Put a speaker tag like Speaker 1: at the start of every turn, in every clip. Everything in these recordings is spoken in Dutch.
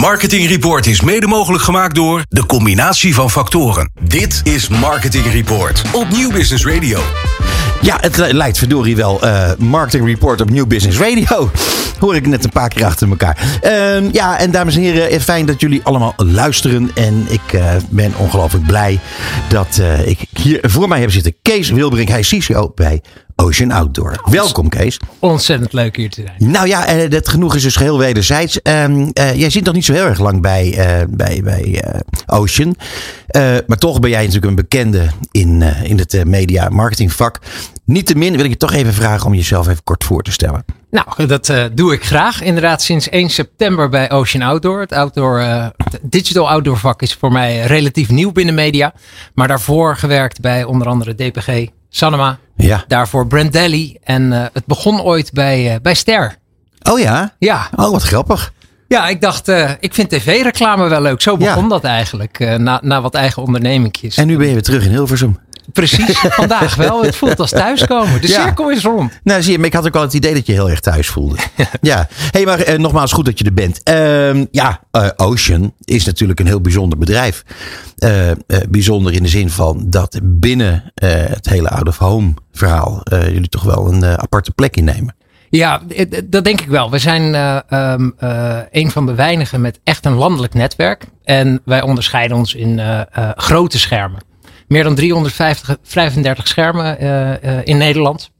Speaker 1: Marketing Report is mede mogelijk gemaakt door de combinatie van factoren. Dit is Marketing Report op Nieuw Business Radio.
Speaker 2: Ja, het lijkt verdorie wel uh, Marketing Report op New Business Radio. Hoor ik net een paar keer achter elkaar. Uh, ja, en dames en heren, eh, fijn dat jullie allemaal luisteren. En ik uh, ben ongelooflijk blij dat ik hier voor mij heb zitten Kees Wilbrink. Hij is CCO bij Ocean Outdoor. Welkom Kees.
Speaker 3: Ontzettend leuk hier te zijn.
Speaker 2: Nou ja, uh, dat genoeg is dus geheel wederzijds. Uh, jij zit nog niet zo heel erg lang bij, bij, bij Ocean. maar toch ben jij natuurlijk een bekende in, in het media marketing vak. Niettemin wil ik je toch even vragen om jezelf even kort voor te stellen.
Speaker 3: Nou, dat doe ik graag. Inderdaad, sinds 1 september bij Ocean Outdoor. Het outdoor, uh, digital outdoor vak is voor mij relatief nieuw binnen media. Maar daarvoor gewerkt bij onder andere DPG, Sanoma. Ja. Daarvoor Brandelli. En uh, het begon ooit bij, bij Ster.
Speaker 2: Oh ja?
Speaker 3: Ja.
Speaker 2: Oh, wat grappig.
Speaker 3: Ja, ik dacht, uh, ik vind tv-reclame wel leuk. Zo begon ja. dat eigenlijk, na, na wat eigen ondernemingjes.
Speaker 2: En nu ben je weer terug in Hilversum.
Speaker 3: Precies, vandaag wel. Het voelt als thuiskomen. De ja. cirkel is rond.
Speaker 2: Nou, zie je, maar ik had ook wel het idee dat je heel erg thuis voelde. ja. hey, maar uh, nogmaals, goed dat je er bent. Uh, ja, uh, Ocean is natuurlijk een heel bijzonder bedrijf. bijzonder in de zin van dat binnen het hele out-of-home verhaal jullie toch wel een aparte plek innemen.
Speaker 3: Ja, dat denk ik wel. We zijn uh, um, uh, een van de weinigen met echt een landelijk netwerk. En wij onderscheiden ons in uh, grote schermen meer dan 335 schermen uh, uh, in Nederland.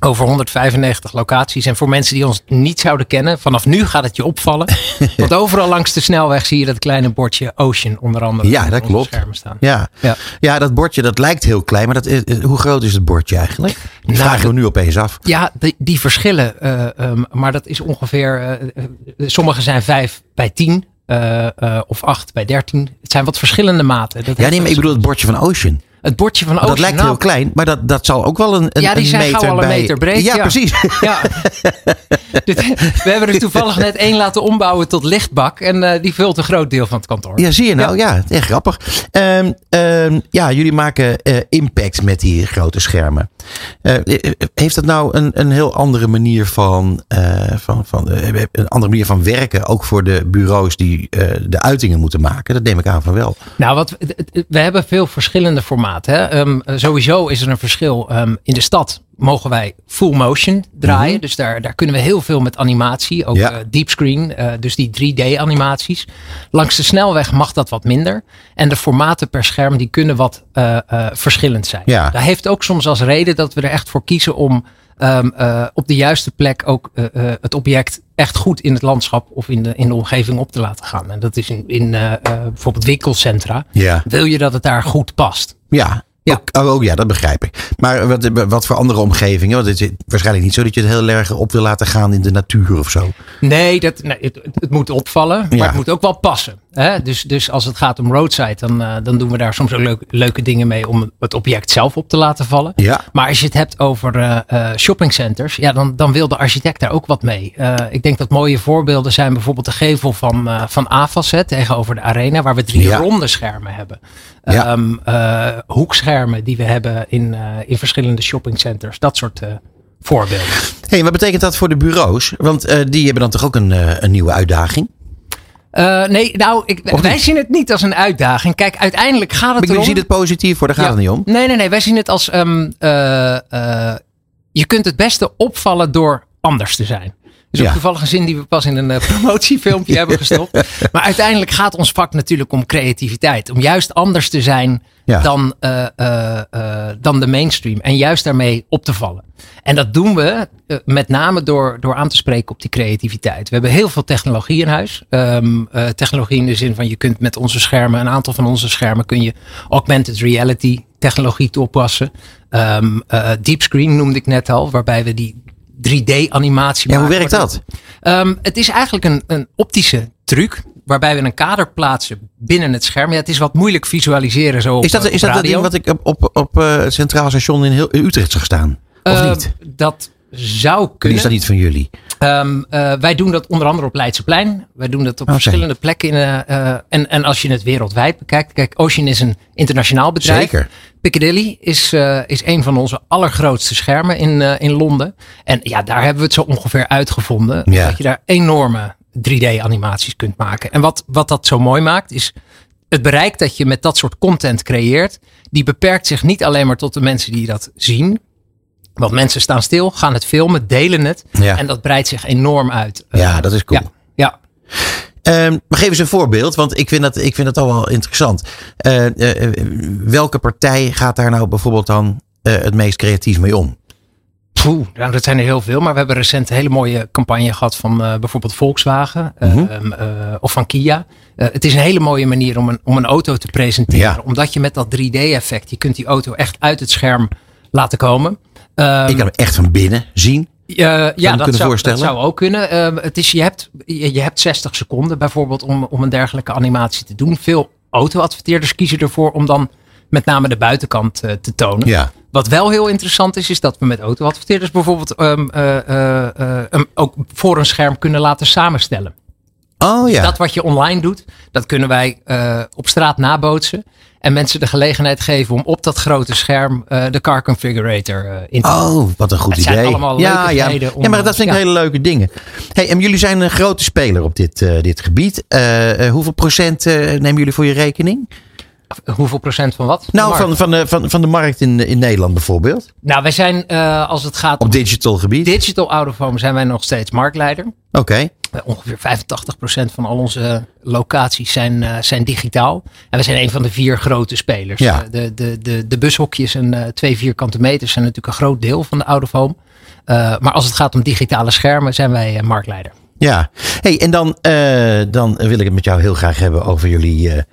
Speaker 3: Over 195 locaties. En voor mensen die ons niet zouden kennen, vanaf nu gaat het je opvallen. Want overal langs de snelweg zie je dat kleine bordje Ocean onder andere.
Speaker 2: Ja, dat klopt.
Speaker 3: Schermen staan.
Speaker 2: Ja. Ja. ja, dat bordje dat lijkt heel klein. Maar dat is, hoe groot is het bordje eigenlijk? Nou, vragen we nu opeens af.
Speaker 3: Ja, die, die verschillen. Uh, um, maar dat is ongeveer. Uh, sommige zijn 5 bij 10. Uh, uh, of 8 bij 13. Het zijn wat verschillende maten.
Speaker 2: Dat ja, nee, maar ik bedoel het bordje van Ocean.
Speaker 3: Het bordje van Ocean.
Speaker 2: Dat lijkt heel klein, maar dat, dat zal ook wel een, een
Speaker 3: Ja, die zijn
Speaker 2: meter
Speaker 3: al een
Speaker 2: bij...
Speaker 3: meter breed.
Speaker 2: Ja, precies.
Speaker 3: Ja. we hebben er toevallig net één laten ombouwen tot lichtbak. En uh, die vult een groot deel van het kantoor.
Speaker 2: Ja, zie je nou. Ja, ja echt grappig. Um, um, ja, jullie maken uh, impact met die grote schermen. Uh, heeft dat nou een, een heel andere manier van, van, van een andere manier van werken, ook voor de bureaus die de uitingen moeten maken? Dat neem ik aan van wel.
Speaker 3: Nou, wat, we hebben veel verschillende formaten. Hè? Um, sowieso is er een verschil. Um, in de stad mogen wij full motion draaien. Mm-hmm. Dus daar, daar kunnen we heel veel met animatie. Ook ja. uh, deepscreen, uh, dus die 3D animaties. Langs de snelweg mag dat wat minder. En de formaten per scherm die kunnen wat uh, verschillend zijn.
Speaker 2: Ja.
Speaker 3: Dat heeft ook soms als reden dat we er echt voor kiezen om um, op de juiste plek ook het object echt goed in het landschap of in de, in de omgeving op te laten gaan. En dat is in, in bijvoorbeeld winkelcentra. Wil je dat het daar goed past?
Speaker 2: Ja, ja. Ook, oh, ja, dat begrijp ik. Maar wat, wat voor andere omgevingen? Want het is waarschijnlijk niet zo dat je het heel erg op wil laten gaan in de natuur of zo.
Speaker 3: Nee, dat, nee het, het moet opvallen, maar
Speaker 2: Ja.
Speaker 3: het moet ook wel passen. Hè? Dus, dus als het gaat om roadside, dan, uh, dan doen we daar soms ook leuke, leuke dingen mee om het object zelf op te laten vallen.
Speaker 2: Ja.
Speaker 3: Maar als je het hebt over uh, uh, shoppingcenters, ja, dan, dan wil de architect daar ook wat mee. Ik denk dat mooie voorbeelden zijn bijvoorbeeld de gevel van, van AFAS hè, tegenover de arena, waar we drie
Speaker 2: Ja.
Speaker 3: ronde schermen hebben.
Speaker 2: Ja.
Speaker 3: Um, uh, hoekschermen die we hebben in, uh, in verschillende shoppingcenters. Dat soort uh, voorbeelden.
Speaker 2: hey, wat betekent dat voor de bureaus? Want uh, die hebben dan toch ook een, een nieuwe uitdaging?
Speaker 3: Uh, nee, nou, ik, wij zien het niet als een uitdaging. Kijk, uiteindelijk gaat het
Speaker 2: Maar je
Speaker 3: erom...
Speaker 2: ziet het positief voor, daar gaat
Speaker 3: Ja.
Speaker 2: het niet om.
Speaker 3: Nee, nee, nee. Wij zien het als... Um, uh, uh, je kunt het beste opvallen door anders te zijn. Dus ook
Speaker 2: Ja.
Speaker 3: toevallig een zin die we pas in een uh, promotiefilmpje hebben gestopt. Maar uiteindelijk gaat ons vak natuurlijk om creativiteit. Om juist anders te zijn
Speaker 2: Ja.
Speaker 3: dan, uh, uh, uh, dan de mainstream. En juist daarmee op te vallen. En dat doen we met name door, door aan te spreken op die creativiteit. We hebben heel veel technologie in huis. Um, uh, technologie in de zin van je kunt met onze schermen, een aantal van onze schermen, kun je augmented reality technologie toepassen. Um, uh, deepscreen noemde ik net al, waarbij we die 3D-animatie
Speaker 2: Ja, hoe werkt dat?
Speaker 3: Um, het is eigenlijk een, een optische truc. Waarbij we een kader plaatsen binnen het scherm. Ja, het is wat moeilijk visualiseren zo op,
Speaker 2: Is dat,
Speaker 3: eh,
Speaker 2: is dat het ding wat ik op, op, op uh, het Centraal Station in, heel, in Utrecht zag staan? Of
Speaker 3: Uh,
Speaker 2: niet?
Speaker 3: Dat zou
Speaker 2: Die
Speaker 3: kunnen.
Speaker 2: is dat niet van jullie?
Speaker 3: Um, uh, wij doen dat onder andere op Leidseplein. Wij doen dat op verschillende plekken. In, uh, uh, en, en als je het wereldwijd bekijkt. Kijk, Ocean is een internationaal bedrijf.
Speaker 2: Zeker.
Speaker 3: Piccadilly is, is een van onze allergrootste schermen in, in Londen. En ja, daar hebben we het zo ongeveer uitgevonden.
Speaker 2: Ja.
Speaker 3: Dat je daar enorme 3D-animaties kunt maken. En wat, wat dat zo mooi maakt, is het bereik dat je met dat soort content creëert. Die beperkt zich niet alleen maar tot de mensen die dat zien. Want mensen staan stil, gaan het filmen, delen het.
Speaker 2: Ja.
Speaker 3: En dat breidt zich enorm uit.
Speaker 2: Ja, dat is cool.
Speaker 3: Ja, ja.
Speaker 2: Ehm, maar geef eens een voorbeeld, want ik vind dat, ik vind dat al wel interessant. Eh, eh, eh, welke partij gaat daar nou bijvoorbeeld dan eh, het meest creatief mee om?
Speaker 3: Poeh, nou, dat zijn er heel veel. Maar we hebben recent een hele mooie campagne gehad van eh, bijvoorbeeld Volkswagen eh,
Speaker 2: Mhm.
Speaker 3: ehm, eh, of van Kia. Eh, het is een hele mooie manier om een, om een auto te presenteren.
Speaker 2: Ja.
Speaker 3: Omdat je met dat 3D-effect, je kunt die auto echt uit het scherm laten komen. Ehm,
Speaker 2: ik kan hem echt van binnen zien.
Speaker 3: eh, ja, dat zou, dat zou ook kunnen. Ehm, het is, je, hebt, je, je hebt 60 seconden bijvoorbeeld om, om een dergelijke animatie te doen. Veel auto-adverteerders kiezen ervoor om dan met name de buitenkant eh, te tonen.
Speaker 2: Ja.
Speaker 3: Wat wel heel interessant is, is dat we met auto-adverteerders bijvoorbeeld hem ook voor een scherm kunnen laten samenstellen.
Speaker 2: Oh ja.
Speaker 3: Dat wat je online doet, dat kunnen wij eh, op straat nabootsen. En mensen de gelegenheid geven om op dat grote scherm eh, de car configurator eh, in te
Speaker 2: Oh, wat een goed
Speaker 3: Het zijn
Speaker 2: idee.
Speaker 3: allemaal
Speaker 2: ja, ja.
Speaker 3: leukigheden om,
Speaker 2: ja, maar dat vind ik
Speaker 3: ja.
Speaker 2: hele leuke dingen. Hey, en jullie zijn een grote speler op dit, dit gebied. Hoeveel procent nemen jullie voor je rekening?
Speaker 3: Hoeveel procent van wat?
Speaker 2: Nou, van, van, de, van, van de markt in, in Nederland bijvoorbeeld.
Speaker 3: nou wij zijn als het gaat
Speaker 2: Op
Speaker 3: om
Speaker 2: digital gebied.
Speaker 3: digital out of home zijn wij nog steeds marktleider.
Speaker 2: Oké.
Speaker 3: Ongeveer 85% van al onze locaties zijn, eh, zijn digitaal. En we zijn een van de vier grote spelers.
Speaker 2: Ja.
Speaker 3: Eh, de, de, de, de bushokjes en eh, twee vierkante meters zijn natuurlijk een groot deel van de out of home. Eh, maar als het gaat om digitale schermen zijn wij eh, marktleider.
Speaker 2: Ja, hey, en dan, eh, dan wil ik het met jou heel graag hebben over jullie eh, eh,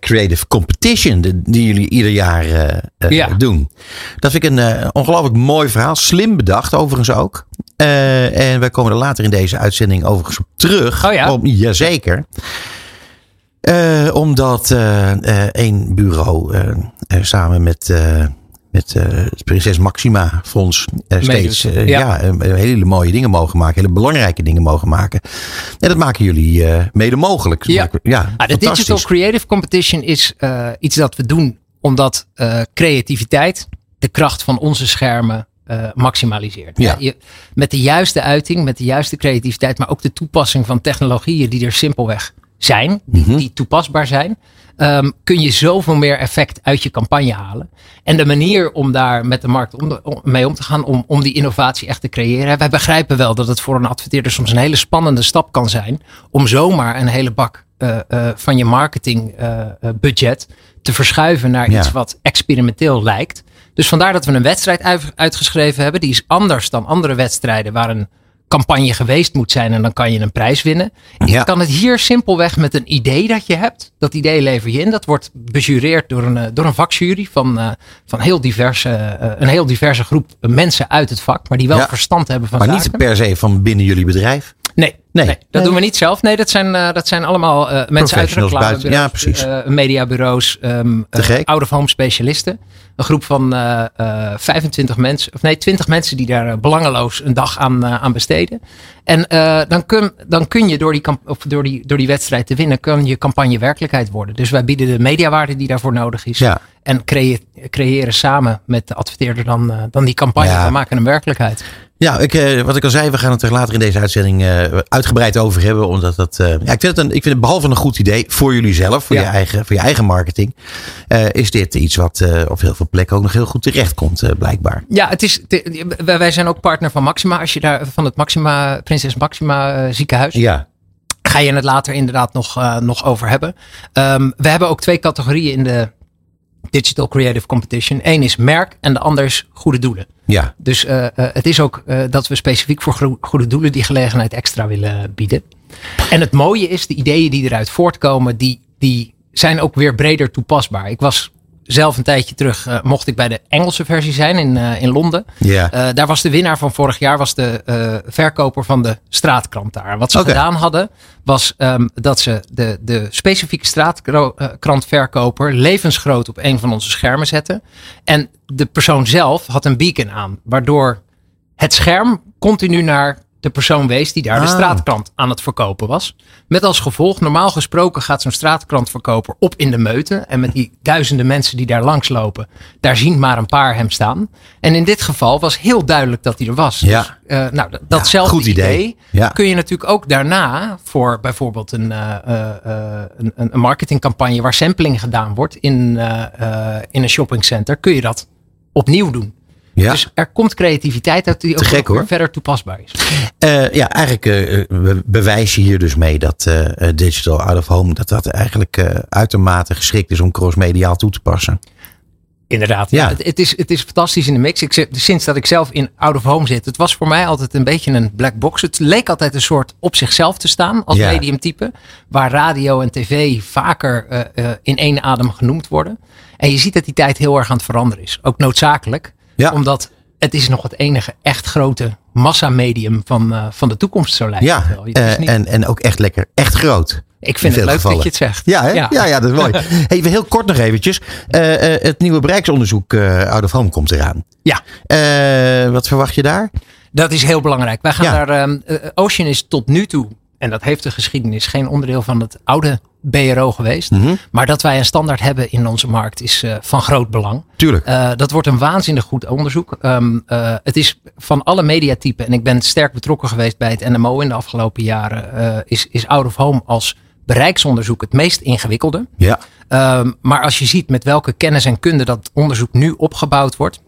Speaker 2: creative competition die jullie ieder jaar eh, eh,
Speaker 3: Ja.
Speaker 2: doen. Dat vind ik een eh, ongelooflijk mooi verhaal, slim bedacht overigens ook. Eh, en wij komen er later in deze uitzending overigens op terug.
Speaker 3: Oh ja?
Speaker 2: Om, jazeker. Eh, omdat eh, eh, één bureau eh, eh, samen met, eh, met eh, het Prinses Maxima Fonds eh, steeds
Speaker 3: Meedoet.
Speaker 2: eh,
Speaker 3: Ja.
Speaker 2: ja. eh, hele mooie dingen mogen maken. Hele belangrijke dingen mogen maken. En dat maken jullie eh, mede mogelijk.
Speaker 3: Ja.
Speaker 2: ja
Speaker 3: Ah, de. Digital Creative Competition is eh, iets dat we doen omdat eh, creativiteit de kracht van onze schermen eh, maximaliseert.
Speaker 2: Ja.
Speaker 3: je, met de juiste uiting, met de juiste creativiteit, maar ook de toepassing van technologieën die er simpelweg zijn, die,
Speaker 2: Mhm.
Speaker 3: die toepasbaar zijn, ehm, kun je zoveel meer effect uit je campagne halen. En de manier om daar met de markt om de- om- mee om te gaan, om, om die innovatie echt te creëren. Wij begrijpen wel dat het voor een adverteerder soms een hele spannende stap kan zijn om zomaar een hele bak eh, eh, van je marketing eh, te verschuiven naar
Speaker 2: Ja.
Speaker 3: iets wat experimenteel lijkt. Dus vandaar dat we een wedstrijd uit- uitgeschreven hebben. Die is anders dan andere wedstrijden waar een campagne geweest moet zijn en dan kan je een prijs winnen.
Speaker 2: Ja.
Speaker 3: Je kan het hier simpelweg met een idee dat je hebt. Dat idee lever je in. Dat wordt bejureerd door een, eh, door een vakjury van, eh, van heel diverse, eh, een heel diverse groep mensen uit het vak. Maar die wel
Speaker 2: Ja.
Speaker 3: verstand hebben van
Speaker 2: Maar
Speaker 3: zaken.
Speaker 2: niet per se van binnen jullie bedrijf.
Speaker 3: Nee,
Speaker 2: Nee.
Speaker 3: nee. dat
Speaker 2: Nee.
Speaker 3: doen we niet zelf. Nee, dat zijn, eh, dat zijn allemaal eh, mensen uit reclamebureaus,
Speaker 2: Ja, precies.
Speaker 3: eh, mediabureaus, ehm
Speaker 2: Te gek.
Speaker 3: out-of-home specialisten. Een groep van eh, eh, 25 mensen, of nee, 20 mensen die daar belangeloos een dag aan, aan besteden. En eh, dan, kun, dan kun je door die, kamp- of door, die, door die wedstrijd te winnen, kan je campagne werkelijkheid worden. Dus wij bieden de mediawaarde die daarvoor nodig is.
Speaker 2: Ja.
Speaker 3: En creë- creëren samen met de adverteerder dan, dan die campagne.
Speaker 2: Ja.
Speaker 3: We maken een werkelijkheid.
Speaker 2: Ja, ik, eh, wat ik al zei, we gaan het er later in deze uitzending eh, uitgebreid over hebben. Omdat dat, eh, ja, ik, vind het een, ik vind het behalve een goed idee voor jullie zelf, voor,
Speaker 3: Ja.
Speaker 2: je, eigen, voor je eigen marketing. is dit iets wat op heel veel plekken ook nog heel goed terecht komt, blijkbaar.
Speaker 3: Ja, het is, wij zijn ook partner van Maxima. Als je daar van het Maxima, Prinses Maxima ziekenhuis.
Speaker 2: Ja,
Speaker 3: Ga je het later inderdaad nog, nog over hebben. Ehm, we hebben ook twee categorieën in de Digital Creative Competition. Eén is merk en de ander is goede doelen.
Speaker 2: ja,
Speaker 3: Dus eh, eh, het is ook eh, dat we specifiek voor goede doelen die gelegenheid extra willen bieden. En het mooie is, de ideeën die eruit voortkomen, die, die zijn ook weer breder toepasbaar. Ik was zelf een tijdje terug, eh, mocht ik bij de Engelse versie zijn in, eh, in Londen.
Speaker 2: ja.
Speaker 3: Eh, daar was de winnaar van vorig jaar was de eh, verkoper van de straatkrant daar. Wat ze gedaan hadden, was ehm, dat ze de, de specifieke straatkrantverkoper levensgroot op een van onze schermen zetten. En de persoon zelf had een beacon aan, waardoor het scherm continu naar de persoon wees die daar de
Speaker 2: Ah.
Speaker 3: straatkrant aan het verkopen was. Met als gevolg, normaal gesproken gaat zo'n straatkrantverkoper op in de meute. En met die duizenden mensen die daar langslopen, daar zien maar een paar hem staan. En in dit geval was heel duidelijk dat hij er was.
Speaker 2: Ja.
Speaker 3: Dus, eh, nou, dat- datzelfde
Speaker 2: idee.
Speaker 3: idee,
Speaker 2: Ja.
Speaker 3: kun je natuurlijk ook daarna voor bijvoorbeeld een, eh, eh, een, een marketingcampagne waar sampling gedaan wordt in, in een shoppingcenter, kun je dat opnieuw doen.
Speaker 2: Ja.
Speaker 3: Dus er komt creativiteit uit die ook
Speaker 2: gek, hoor.
Speaker 3: verder toepasbaar is.
Speaker 2: Eh, ja, eigenlijk eh, eh, we bewijs je hier dus mee dat eh, eh, digital out of home, dat dat eigenlijk eh, uitermate geschikt is om crossmediaal toe te passen.
Speaker 3: Inderdaad,
Speaker 2: Ja.
Speaker 3: ja. Het, het is, het is fantastisch in de mix. Ik, sinds dat ik zelf in out of home zit, het was voor mij altijd een beetje een black box. Het leek altijd een soort op zichzelf te staan als
Speaker 2: Ja.
Speaker 3: mediumtype. Waar radio en tv vaker eh, eh, in één adem genoemd worden. En je ziet dat die tijd heel erg aan het veranderen is. Ook noodzakelijk.
Speaker 2: Ja.
Speaker 3: Omdat het is nog het enige echt grote massamedium van, eh, van de toekomst zo lijkt
Speaker 2: Ja,
Speaker 3: wel. Het
Speaker 2: eh, en, en ook echt lekker, echt groot.
Speaker 3: ik vind
Speaker 2: in
Speaker 3: het leuk
Speaker 2: gevallen.
Speaker 3: dat je het zegt.
Speaker 2: Ja, hè? ja. Ja, dat is mooi. hey, heel kort nog eventjes. Eh, het nieuwe bereiksonderzoek eh out of home komt eraan.
Speaker 3: ja.
Speaker 2: Wat verwacht je daar?
Speaker 3: Dat is heel belangrijk. Wij gaan
Speaker 2: Ja.
Speaker 3: daar. ehm, eh, Ocean is tot nu toe, en dat heeft de geschiedenis, geen onderdeel van het oude BRO geweest.
Speaker 2: Mhm.
Speaker 3: Maar dat wij een standaard hebben in onze markt is eh, van groot belang.
Speaker 2: Tuurlijk.
Speaker 3: Eh, dat wordt een waanzinnig goed onderzoek. Ehm, eh, het is van alle mediatypen, en ik ben sterk betrokken geweest bij het NMO in de afgelopen jaren, is, is out of home als bereiksonderzoek het meest ingewikkelde.
Speaker 2: Ja.
Speaker 3: Ehm, maar als je ziet met welke kennis en kunde dat onderzoek nu opgebouwd wordt.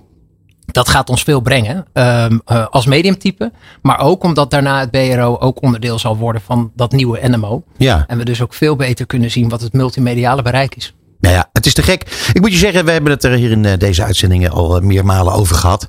Speaker 3: Dat gaat ons veel brengen ehm, eh, als mediumtype. Maar ook omdat daarna het BRO ook onderdeel zal worden van dat nieuwe NMO.
Speaker 2: Ja.
Speaker 3: En we dus ook veel beter kunnen zien wat het multimediale bereik is.
Speaker 2: Nou ja, het is te gek. Ik moet je zeggen, we hebben het er hier in eh, deze uitzendingen al eh, meermalen over gehad.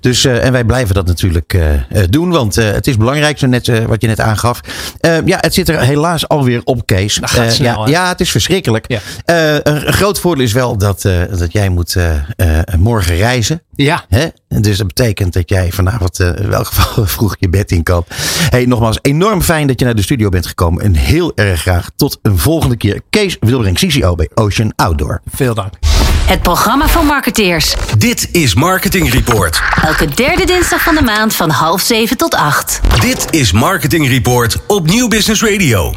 Speaker 2: Dus, eh, en wij blijven dat natuurlijk eh, eh, doen, want eh, het is belangrijk, zo net, eh, wat je net aangaf. Eh, ja, het zit er helaas alweer op, Kees.
Speaker 3: Gaat
Speaker 2: Eh,
Speaker 3: snel,
Speaker 2: ja, ja, het is verschrikkelijk.
Speaker 3: Ja.
Speaker 2: Eh, een, een groot voordeel is wel dat, eh, dat jij moet eh, eh, morgen reizen.
Speaker 3: Ja,
Speaker 2: Hè? Dus dat betekent dat jij vanavond eh, in welk geval vroeg je bed in kan. Hey, nogmaals, enorm fijn dat je naar de studio bent gekomen. En heel erg graag tot een volgende keer. Kees Wilbring, CCO bij Ocean Outdoor.
Speaker 3: veel dank.
Speaker 4: Het programma van marketeers.
Speaker 1: Dit is Marketing Report.
Speaker 4: Elke derde dinsdag van de maand van half zeven tot acht.
Speaker 1: Dit is Marketing Report op Nieuw Business Radio.